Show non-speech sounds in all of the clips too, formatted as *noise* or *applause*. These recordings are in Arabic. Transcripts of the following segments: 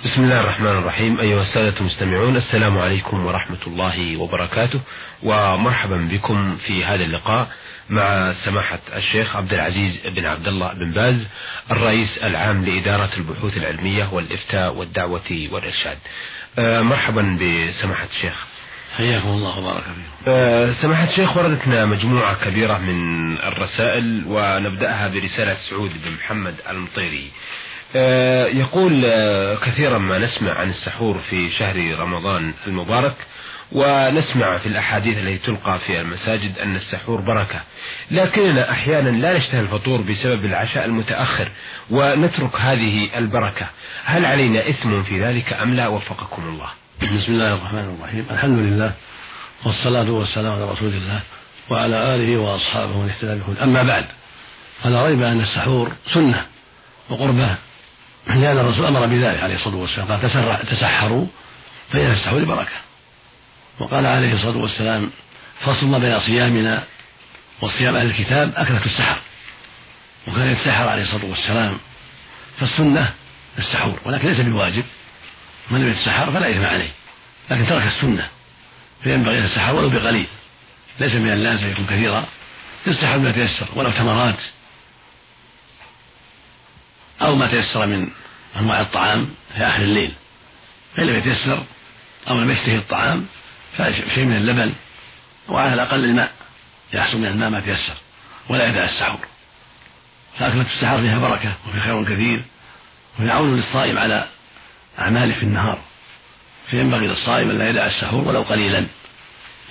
بسم الله الرحمن الرحيم أيها السادة المستمعون السلام عليكم ورحمة الله وبركاته ومرحبا بكم في هذا اللقاء مع سماحة الشيخ عبد العزيز بن عبد الله بن باز الرئيس العام لإدارة البحوث العلمية والإفتاء والدعوة والإرشاد آه، مرحبا بسماحة الشيخ حياكم الله وبارك فيكم. آه، سماحة الشيخ وردتنا مجموعة كبيرة من الرسائل ونبدأها برسالة سعود بن محمد المطيري. آه، يقول آه، كثيرا ما نسمع عن السحور في شهر رمضان المبارك ونسمع في الأحاديث التي تلقى في المساجد أن السحور بركة. لكننا أحيانا لا نشتهي الفطور بسبب العشاء المتأخر ونترك هذه البركة. هل علينا إثم في ذلك أم لا؟ وفقكم الله. بسم الله الرحمن الرحيم. الحمد لله والصلاة والسلام على رسول الله وعلى آله وأصحابه من اهتدى أما بعد فلا ريب أن السحور سنة وقربة لأن الرسول أمر بذلك عليه الصلاة والسلام. قال تسحروا فإن السحور بركة وقال عليه الصلاة والسلام فصل ما بين صيامنا وصيام أهل الكتاب أكلة السحر. وكان يتسحر عليه الصلاة والسلام فالسنة السحور. ولكن ليس بالواجب. من لم يتسحر فلا إثم عليه. لكن ترك السنة فينبغي أن يتسحر ولو بقليل. ليس من اللازم يكون كثيرا. يتسحر بما تيسر ولو تمرات أو ما تيسر من أنواع الطعام في آخر الليل. فإن لم يتيسر أو لم يشتهي الطعام فشيء من اللبن وعلى الأقل الماء يحصل من الماء ما تيسر ولا يدع السحور. فأكلة السحر فيها بركة وفي خير كثير وفي عون للصائم على أعماله في النهار. فينبغي للصائم أن لا يدع السحور ولو قليلا.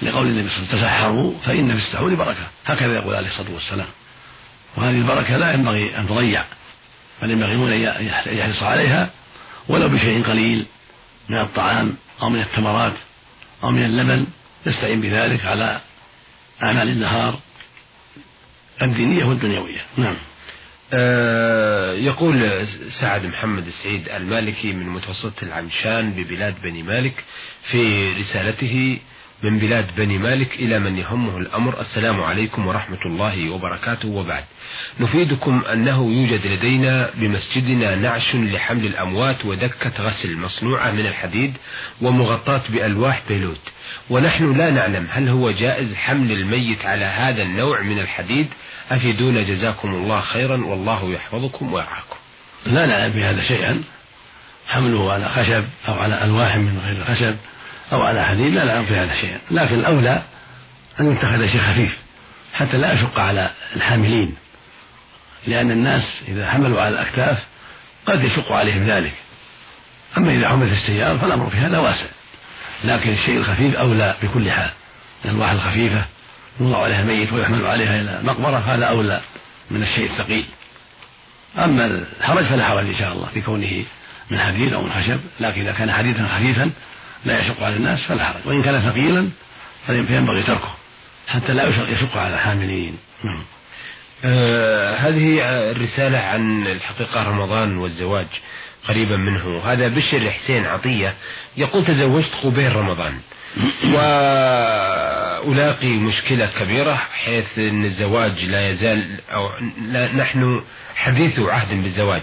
لقول النبي صلى الله عليه وسلم تسحروا فإن في السحور بركة. هكذا يقول عليه الصلاة والسلام. وهذه البركة لا ينبغي أن تضيع. بل ينبغي أن يحرص عليها ولو بشيء قليل من الطعام أو من التمرات أو من اللبن يستعين بذلك على أعمال النهار الدينية والدنيوية. نعم. آه يقول سعد محمد السعيد المالكي من متوسط العمشان ببلاد بني مالك في رسالته من بلاد بني مالك إلى من يهمه الأمر. السلام عليكم ورحمة الله وبركاته. وبعد نفيدكم أنه يوجد لدينا بمسجدنا نعش لحمل الأموات ودكة غسل مصنوعة من الحديد ومغطاة بألواح بيلوت. ونحن لا نعلم هل هو جائز حمل الميت على هذا النوع من الحديد. أفيدونا جزاكم الله خيرا. والله يحفظكم ويرعاكم. لا نعلم في هذا شيئا. حمله على خشب أو على ألواح من غير الخشب أو على حديد لا نعلم في هذا شيئا لكن الأولى أن يتخذ شيء خفيف حتى لا يشق على الحاملين لأن الناس إذا حملوا على الأكتاف قد يشق عليهم ذلك. أما إذا حمل في السيارة فالأمر في هذا واسع. لكن الشيء الخفيف أولى بكل حال. الألواح الخفيفة يوضع عليها الميت ويحمل عليها إلى مقبرة هذا أولى من الشيء الثقيل. أما الحرج فلا حرج إن شاء الله في كونه من حديد أو من خشب. لكن إذا كان حديدا خفيفا لا يشق على الناس فلا حرج. وإن كان ثقيلا فينبغي تركه. حتى لا يشق على الحاملين نعم. آه هذه الرسالة عن الحقيقة رمضان والزواج قريبا منه. هذا بشر حسين عطية يقول تزوجت قبيل رمضان. *coughs* وألاقي مشكلة كبيرة حيث أن الزواج لا يزال أو لا نحن حديث عهد بالزواج.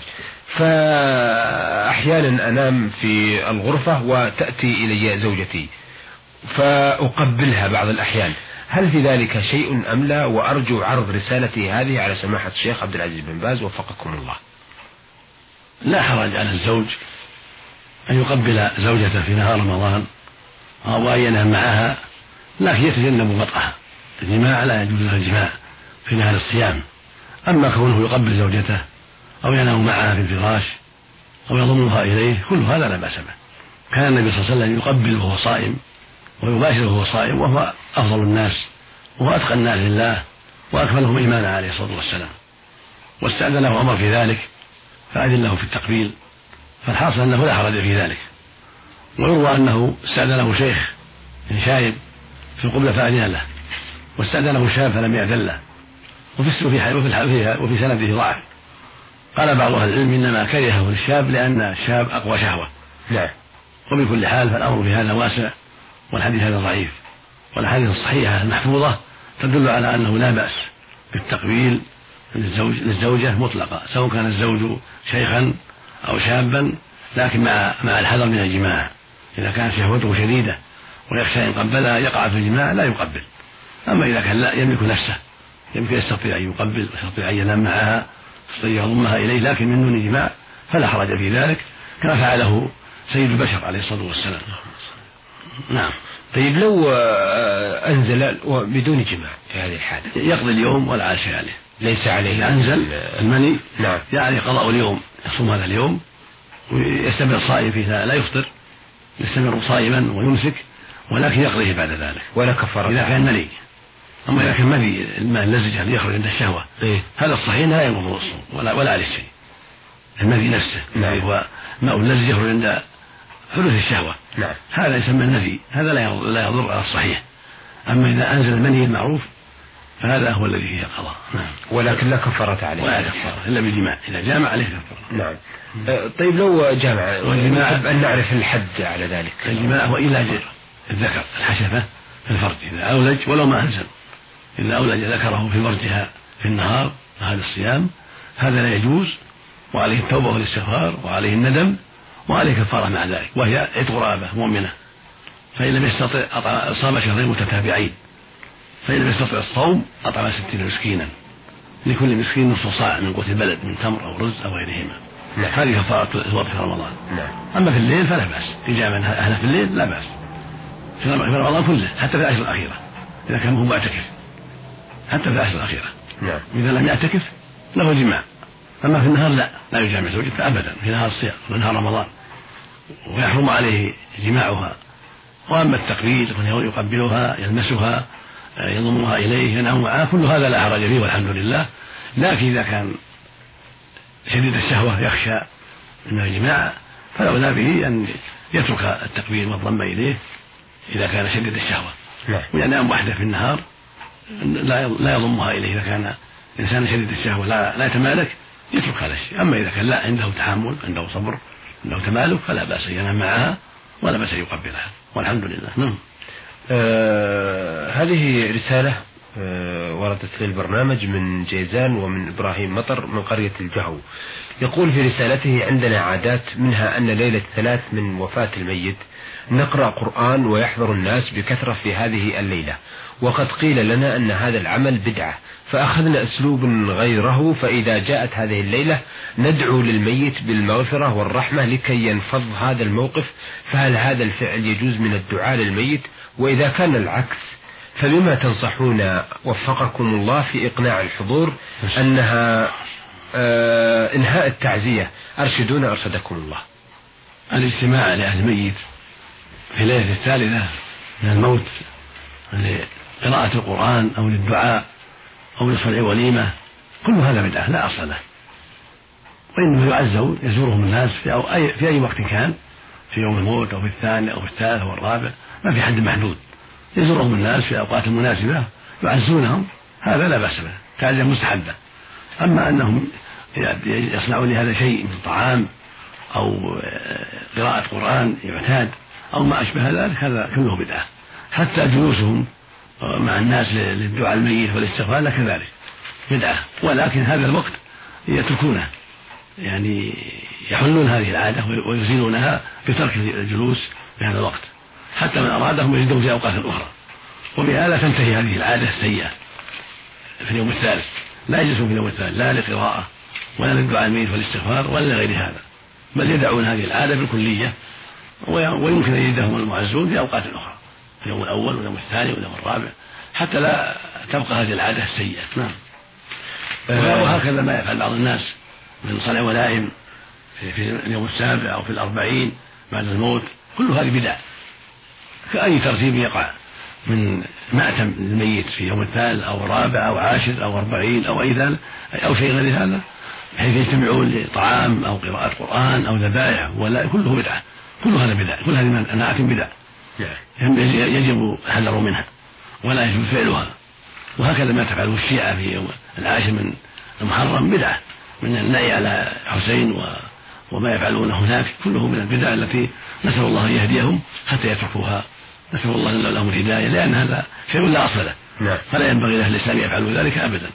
فأحيانا أنام في الغرفة وتأتي إلي زوجتي فأقبلها بعض الأحيان. هل في ذلك شيء أم لا؟ وأرجو عرض رسالتي هذه على سماحة الشيخ عبد العزيز بن باز وفقكم الله. لا حرج على الزوج أن يقبل زوجته في نهار رمضان أو أن ينام معها لكن يتجنب وطئها الجماع لا يجوز له الجماع في نهار الصيام. أما كونه يقبل زوجته أو ينام معها في الفراش أو يضمها إليه كل هذا لا بأس به. كان النبي صلى الله عليه وسلم يقبل وهو صائم ويباشر وهو صائم وهو أفضل الناس وهو أتقى الناس لله وأكملهم إيمانا عليه الصلاة والسلام. واستأذنه عمر في ذلك فأذن له في التقبيل فالحاصل أنه لا حرج في ذلك. ويروى أنه استأذنه شيخ شايب في القبلة فأذن له واستأذنه شاب فلم يأذن له. وفي وفي وفي سنده ضعف. قال بعض أهل العلم إنما كرهه للشاب لأن الشاب أقوى شهوة. نعم. وبكل حال فالأمر في هذا واسع والحديث هذا ضعيف. والأحاديث الصحيحة المحفوظة تدل على أنه لا بأس بالتقبيل للزوج للزوجة مطلقة سواء كان الزوج شيخا أو شابا لكن مع مع الحذر من الجماع. إذا كانت شهوته شديدة ويخشى إن قبلها يقع في الجماع لا يقبل. أما إذا كان لا يملك نفسه يمكن يستطيع أن يقبل ويستطيع أن ينام معها يستطيع يضمها إليه لكن من دون جماع فلا حرج في ذلك كما فعله سيد البشر عليه الصلاة والسلام. نعم. طيب لو آه، أنزل بدون جماع في هذه الحالة. يقضي اليوم ولا شيء عليه. ليس عليه إذا أنزل المني. نعم. يعني قضاء اليوم يصوم هذا اليوم ويستمر صائم فيه لا يفطر يستمر صائما ويمسك ولكن يقضيه بعد ذلك. ولا كفارة. إذا كان مني. أما إذا كان مني الماء اللزج الذي يخرج عند الشهوة. إيه؟ هذا الصحيح لا ينقض الصوم ولا ولا عليه شيء. المذي نفسه. نعم. هو ماء اللزج يخرج عند حدوث الشهوة. نعم. هذا يسمى النفي هذا لا يضر, لا يضر على الصحيح. أما إذا أنزل المني المعروف فهذا هو الذي فيه القضاء. نعم. ولكن لا كفارة عليه. ولا كفارة إلا بالجماع. إذا جامع عليه كفارة. نعم. أه، طيب لو جامع والجماع أن نعرف الحد على ذلك. الجماع هو إيلاج الذكر الحشفة في الفرج. إذا أولج ولو ما أنزل. إذا أولج ذكره في فرجها في النهار هذا الصيام. هذا لا يجوز وعليه التوبة والاستغفار وعليه الندم وعليه كفارة مع ذلك وهي عتق رابة مؤمنة. فإن لم يستطع صام شهرين متتابعين. فإن لم يستطع الصوم أطعم ستين مسكينا. لكل مسكين نصف صاع من قوت البلد من تمر أو رز أو غيرهما. نعم. هذه كفارة الوضع في رمضان. نعم. أما في الليل فلا بأس. إجابة أهله في الليل لا بأس. في رمضان كله حتى في العشر الأخيرة. إذا كان هو معتكف. حتى في العشر الأخيرة. نعم. إذا لم يعتكف له جماع. أما في النهار لا لا يجامع زوجته أبدا. في نهار الصيام في نهار رمضان. ويحرم عليه جماعها. وأما التقبيل يقبلها يلمسها يضمها إليه ينام معها كل هذا لا حرج فيه والحمد لله. لكن إذا كان شديد الشهوة يخشى من الجماع فالأولى به أن يترك التقبيل والضم إليه إذا كان شديد الشهوة. نعم. وينام وحده في النهار لا لا يضمها إليه. إذا كان إنسان شديد الشهوة لا لا يتمالك يترك هذا الشيء. أما إذا كان لا عنده تحمل عنده صبر عنده تمالك فلا أن ينام معها ولا بأس أن يقبلها. والحمد لله. نعم. آه هذه رسالة آه وردت في البرنامج من جيزان ومن إبراهيم مطر من قرية الجهو. يقول في رسالته عندنا عادات منها أن ليلة ثلاث من وفاة الميت نقرأ قرآن ويحضر الناس بكثرة في هذه الليلة. وقد قيل لنا أن هذا العمل بدعة فأخذنا أسلوب غيره فإذا جاءت هذه الليلة ندعو للميت بالمغفرة والرحمة لكي ينفض هذا الموقف فهل هذا الفعل يجوز من الدعاء للميت؟ وإذا كان العكس فبما تنصحون وفقكم الله في إقناع الحضور أنها إنهاء التعزية. أرشدونا أرشدكم الله. الاجتماع لأهل الميت في الليلة الثالثة من الموت لقراءة القرآن أو للدعاء أو لصنع وليمة كل هذا بدعة لا أصل له. وإنما يعزوا يزورهم الناس في أي, في أي وقت كان في يوم الموت أو في الثاني أو في الثالث أو الرابع ما في حد محدود. يزورهم الناس في الأوقات المناسبة يعزونهم هذا لا بأس به. تعزية مستحبة. أما أنهم يصنعون لهذا شيء من طعام أو قراءة قرآن يعتاد أو ما أشبه ذلك هذا كله بدعة. حتى جلوسهم مع الناس للدعاء الميت والاستغفار كذلك. بدعة. ولكن هذا الوقت يتركونه. يعني يحلون هذه العادة ويزيلونها بترك الجلوس في هذا الوقت. حتى من أرادهم يجدهم في أوقات أخرى. وبهذا تنتهي هذه العادة السيئة في اليوم الثالث. لا يجلسون في اليوم الثالث لا لقراءة ولا للدعاء الميت والاستغفار ولا لغير هذا. بل يدعون هذه العادة بالكلية ويمكن أن يجدهم المعزون في أوقات أخرى في اليوم الأول واليوم الثاني واليوم الرابع حتى لا تبقى هذه العادة السيئة نعم. آه. وهكذا ما يفعل بعض الناس من صنع ولائم في, في اليوم السابع أو في الأربعين بعد الموت. كل هذه بدع. كأي ترتيب يقع. من مأتم الميت في يوم الثالث أو الرابع أو عاشر أو أربعين أو أي ذلك أو شيء غير هذا بحيث يجتمعون لطعام أو قراءة قرآن أو ذبائح ولا كله بدعة. كل هذا بدع. كل هذه مناعة بدع. يجب الحذر منها. ولا يجب فعلها. وهكذا ما تفعله الشيعة في يوم العاشر من المحرم بدعة. من النهي على حسين و وما يفعلونه هناك كله من البدع التي نسأل الله أن يهديهم حتى يتركوها نسأل الله لهم الهداية لأن هذا شيء لا أصل له. نعم. فلا ينبغي لأهل الإسلام يفعلوا ذلك أبدا.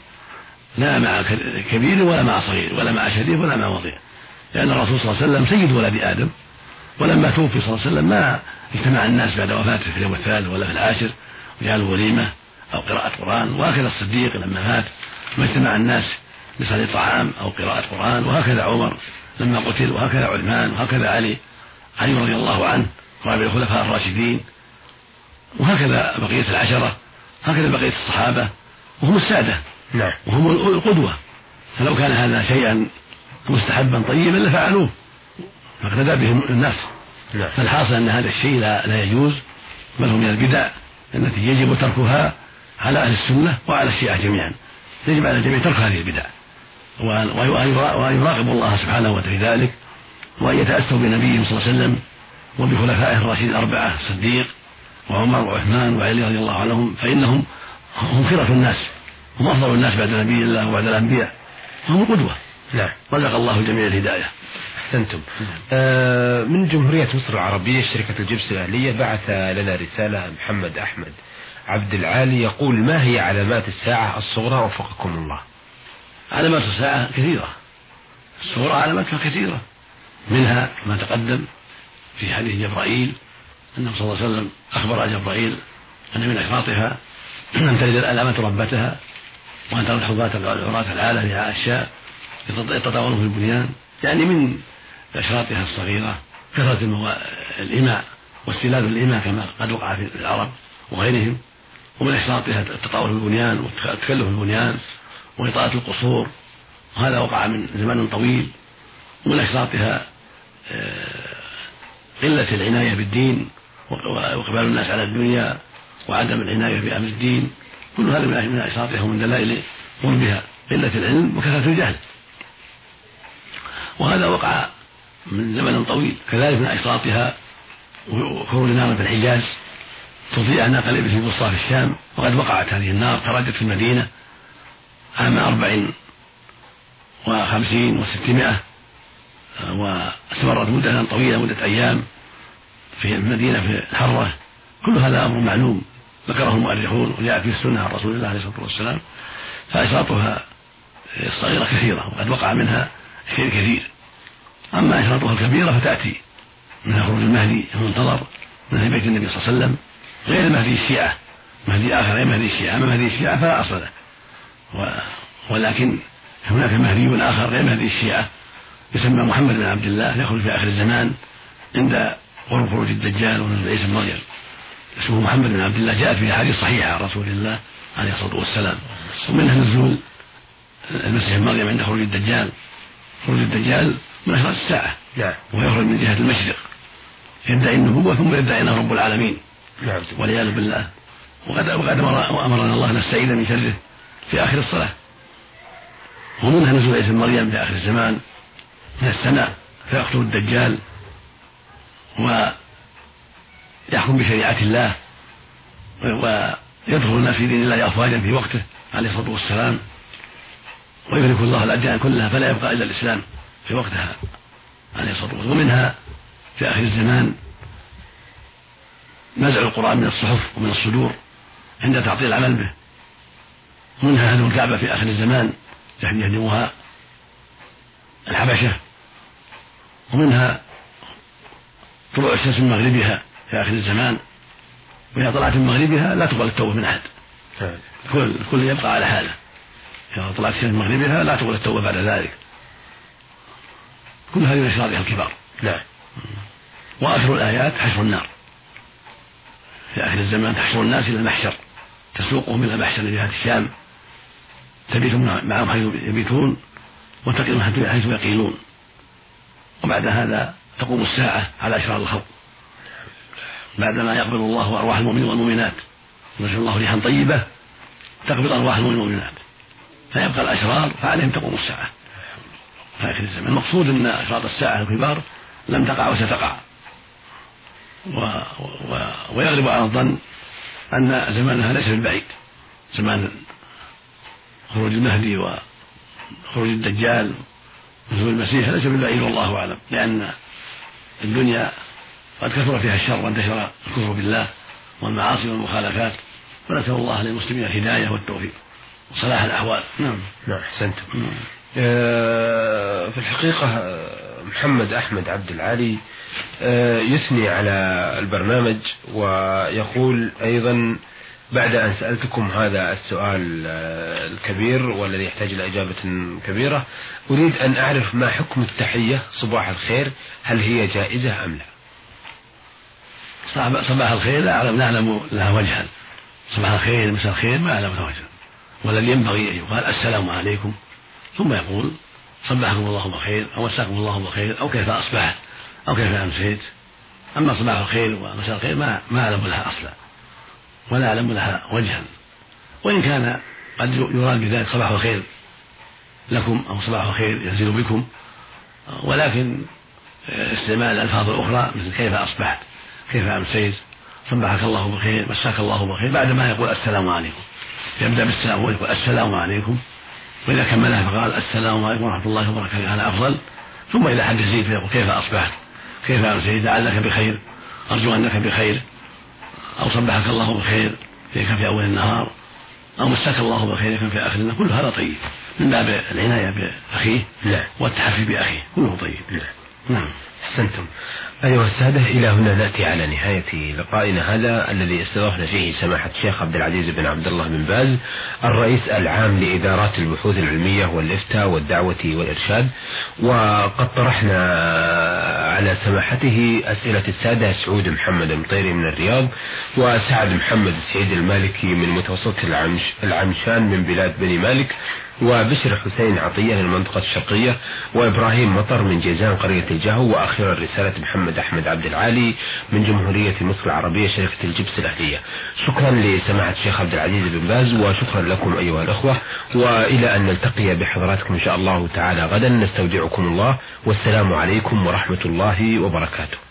لا مع كبير ولا مع صغير ولا مع شريف ولا مع وضيع. لأن الرسول صلى الله عليه وسلم سيد ولد آدم. ولما توفي صلى الله عليه وسلم ما اجتمع الناس بعد وفاته في اليوم الثالث ولا في العاشر. وجعلوا وليمة أو قراءة قرآن وهكذا الصديق لما مات. ما اجتمع الناس لصلاة طعام أو قراءة قرآن وهكذا عمر لما قتل وهكذا عثمان وهكذا علي. علي رضي الله عنه رابع الخلفاء الراشدين. وهكذا بقية العشرة هكذا بقية الصحابة وهم السادة نعم. وهم القدوة. فلو كان هذا شيئا مستحبا طيبا لفعلوه. فاقتدى بهم الناس. نعم. فالحاصل أن هذا الشيء لا, لا يجوز بل هو من البدع التي يجب تركها على أهل السنة وعلى الشيعة جميعا. يجب على الجميع ترك هذه البدع. وأن يراقبوا الله سبحانه وتعالى في ذلك وأن يتأسوا بنبيهم صلى الله عليه وسلم وبخلفائه الراشدين الأربعة الصديق. وعمر وعثمان وعلي رضي الله عنهم فإنهم هم خيرة الناس هم أفضل الناس بعد نبي الله وبعد الأنبياء هم قدوة. نعم. رزق الله الجميع الهداية. أحسنتم. آه من جمهورية مصر العربية شركة الجبس الأهلية بعث لنا رسالة محمد أحمد. عبد العالي يقول ما هي علامات الساعة الصغرى وفقكم الله؟ علامات الساعة كثيرة. الصغرى علاماتها كثيرة. منها ما تقدم في حديث جبرائيل أنه صلى الله عليه وسلم أخبر جبرائيل أن من أشراطها *clears throat* أن تلد الألامة ربتها وأن ترى الحظاة العراة العالة في الشاء يتطاولون في البنيان يعني من أشراطها الصغيرة كثرة الإماء واستلاد الإماء كما قد وقع في العرب وغيرهم ومن أشراطها التطاول في البنيان والتكلف في البنيان وإطالة القصور وهذا وقع من زمان طويل. ومن أشراطها آه، قلة العناية بالدين وإقبال الناس على الدنيا وعدم العناية بأمر الدين كل هذا من أشراطها ومن دلائل بها قلة العلم وكثرة الجهل. وهذا وقع من زمن طويل كذلك من أشراطها خروج نار في الحجاز تضيء ناقة الإبل في بسطاء في الشام وقد وقعت هذه النار خرجت في المدينة عام أربع وخمسين وستمائة وأستمرت مدة طويلة مدة أيام. في المدينة في الحرة كل هذا أمر معلوم ذكره المؤرخون وجاء في السنة عن رسول الله عليه الصلاة والسلام فأشراطها الصغيرة كثيرة وقد وقع منها شيء كثير. أما أشراطها الكبيرة فتأتي من خروج المهدي المنتظر من أهل بيت النبي صلى الله عليه وسلم غير مهدي الشيعة مهدي آخر غير مهدي الشيعة أما مهدي الشيعة فلا أصل له. ولكن هناك مهدي آخر غير مهدي الشيعة يسمى محمد بن عبد الله يخرج في آخر الزمان عند قرب خروج الدجال ونزول عيسى بن مريم اسمه محمد بن عبد الله. جاءت في أحاديث صحيحة عن رسول الله عليه الصلاة والسلام. ومنها نزول المسيح مريم عند خروج الدجال. خروج الدجال من أشراط الساعة. نعم. ويخرج من جهة المشرق. يدعي النبوة ثم يدعي إنه رب العالمين. نعم. والعياذ بالله. وقد وقد أمرنا الله نستعيذ من شره في آخر الصلاة. ومنها نزول عيسى بن مريم في آخر الزمان. من السماء. فيقتل الدجال. ويحكم بشريعة الله ويدخل الناس في دين الله أفواجا في وقته عليه الصلاة والسلام ويهلك الله الأديان كلها فلا يبقى إلا الإسلام في وقتها عليه الصلاة والسلام. ومنها في آخر الزمان نزع القرآن من الصحف ومن الصدور عند تعطيل العمل به. ومنها هدم الكعبة في آخر الزمان يهدمها الحبشة. ومنها طلوع الشمس من مغربها في آخر الزمان وإذا طلعت من مغربها لا تقبل التوبة من أحد. كل كل يبقى على حاله. إذا طلعت الشمس من مغربها لا تقبل التوبة بعد ذلك. كل هذه من أشرارها الكبار. نعم. وآخر الآيات حشر النار. في آخر الزمان تحشر الناس إلى المحشر. تسوقهم إلى محشر جهة الشام. تبيت معهم حيث يبيتون وتقيم حيث يقيلون. وبعد هذا تقوم الساعة على أشرار الخلق بعدما يقبض الله أرواح المؤمنين والمؤمنات ينزل الله ريحا طيبة تقبض أرواح المؤمنين والمؤمنات. فيبقى الأشرار فعليهم تقوم الساعة. في آخر الزمان. المقصود أن أشراط الساعة الكبار لم تقع وستقع و... و... ويغلب على الظن أن زمانها ليس بالبعيد. زمان خروج المهدي وخروج الدجال نزول المسيح ليس بالبعيد والله أعلم. لأن الدنيا قد كثر فيها الشر وانتشر الكفر بالله والمعاصي والمخالفات. فنسأل الله للمسلمين الهداية والتوفيق وصلاح الأحوال. نعم. نعم احسنتم آه في الحقيقة محمد أحمد عبد العالي آه، يثني على البرنامج ويقول أيضا بعد أن سألتكم هذا السؤال آه، الكبير والذي يحتاج إلى إجابة كبيرة أريد أن أعرف ما حكم التحية صباح الخير هل هي جائزة أم لا؟ صباح الخير لا أعلم نعلم لها وجها. صباح الخير مساء الخير ما أعلم لها وجها. والذي ينبغي أن يقال السلام عليكم. ثم يقول صبحكم الله بخير أو مساكم الله بخير أو كيف أصبحت أو كيف أمسيت. أما صباح الخير ومساء الخير ما ما أعلم لها أصلا. ولا أعلم لها وجها. وإن كان قد يراد بذلك صباح الخير لكم أو صباح الخير ينزل بكم ولكن استعمال الألفاظ الأخرى مثل كيف أصبحت كيف أمسيت صبحك الله بخير مساك الله بخير بعد ما يقول السلام عليكم. يبدأ بالسلام ويقول السلام عليكم. وإذا كملها فقال السلام عليكم ورحمة الله وبركاته هذا أفضل. ثم إذا حد يزيد فيقول كيف أصبحت كيف أمسيت لعلك بخير أرجو أنك بخير. أو صبحك الله بخير كان في أول النهار أو مساك الله بخير كان في آخر النهار. كل هذا طيب. من باب العناية بأخيه نعم والتحفي بأخيه. كله طيب. نعم نعم. أحسنتم. أيها السادة إلى هنا نأتي على نهاية لقائنا هذا الذي استضفنا فيه سماحة الشيخ عبد العزيز بن عبد الله بن باز. الرئيس العام لإدارات البحوث العلمية والإفتاء والدعوة والإرشاد وقد طرحنا على سماحته أسئلة السادة سعود محمد المطيري من الرياض وسعد محمد السعيد المالكي من متوسط العمش العمشان من بلاد بني مالك وبشر حسين عطية من المنطقة الشرقية وإبراهيم مطر من جيزان قرية الجهو وأخيرا رسالة محمد أحمد عبد العالي من جمهورية مصر العربية شركة الجبس الأهلية. شكرا لسماحة الشيخ عبد العزيز بن باز وشكرا لكم أيها الأخوة وإلى أن نلتقي بحضراتكم إن شاء الله تعالى غدا. نستودعكم الله والسلام عليكم ورحمة الله وبركاته.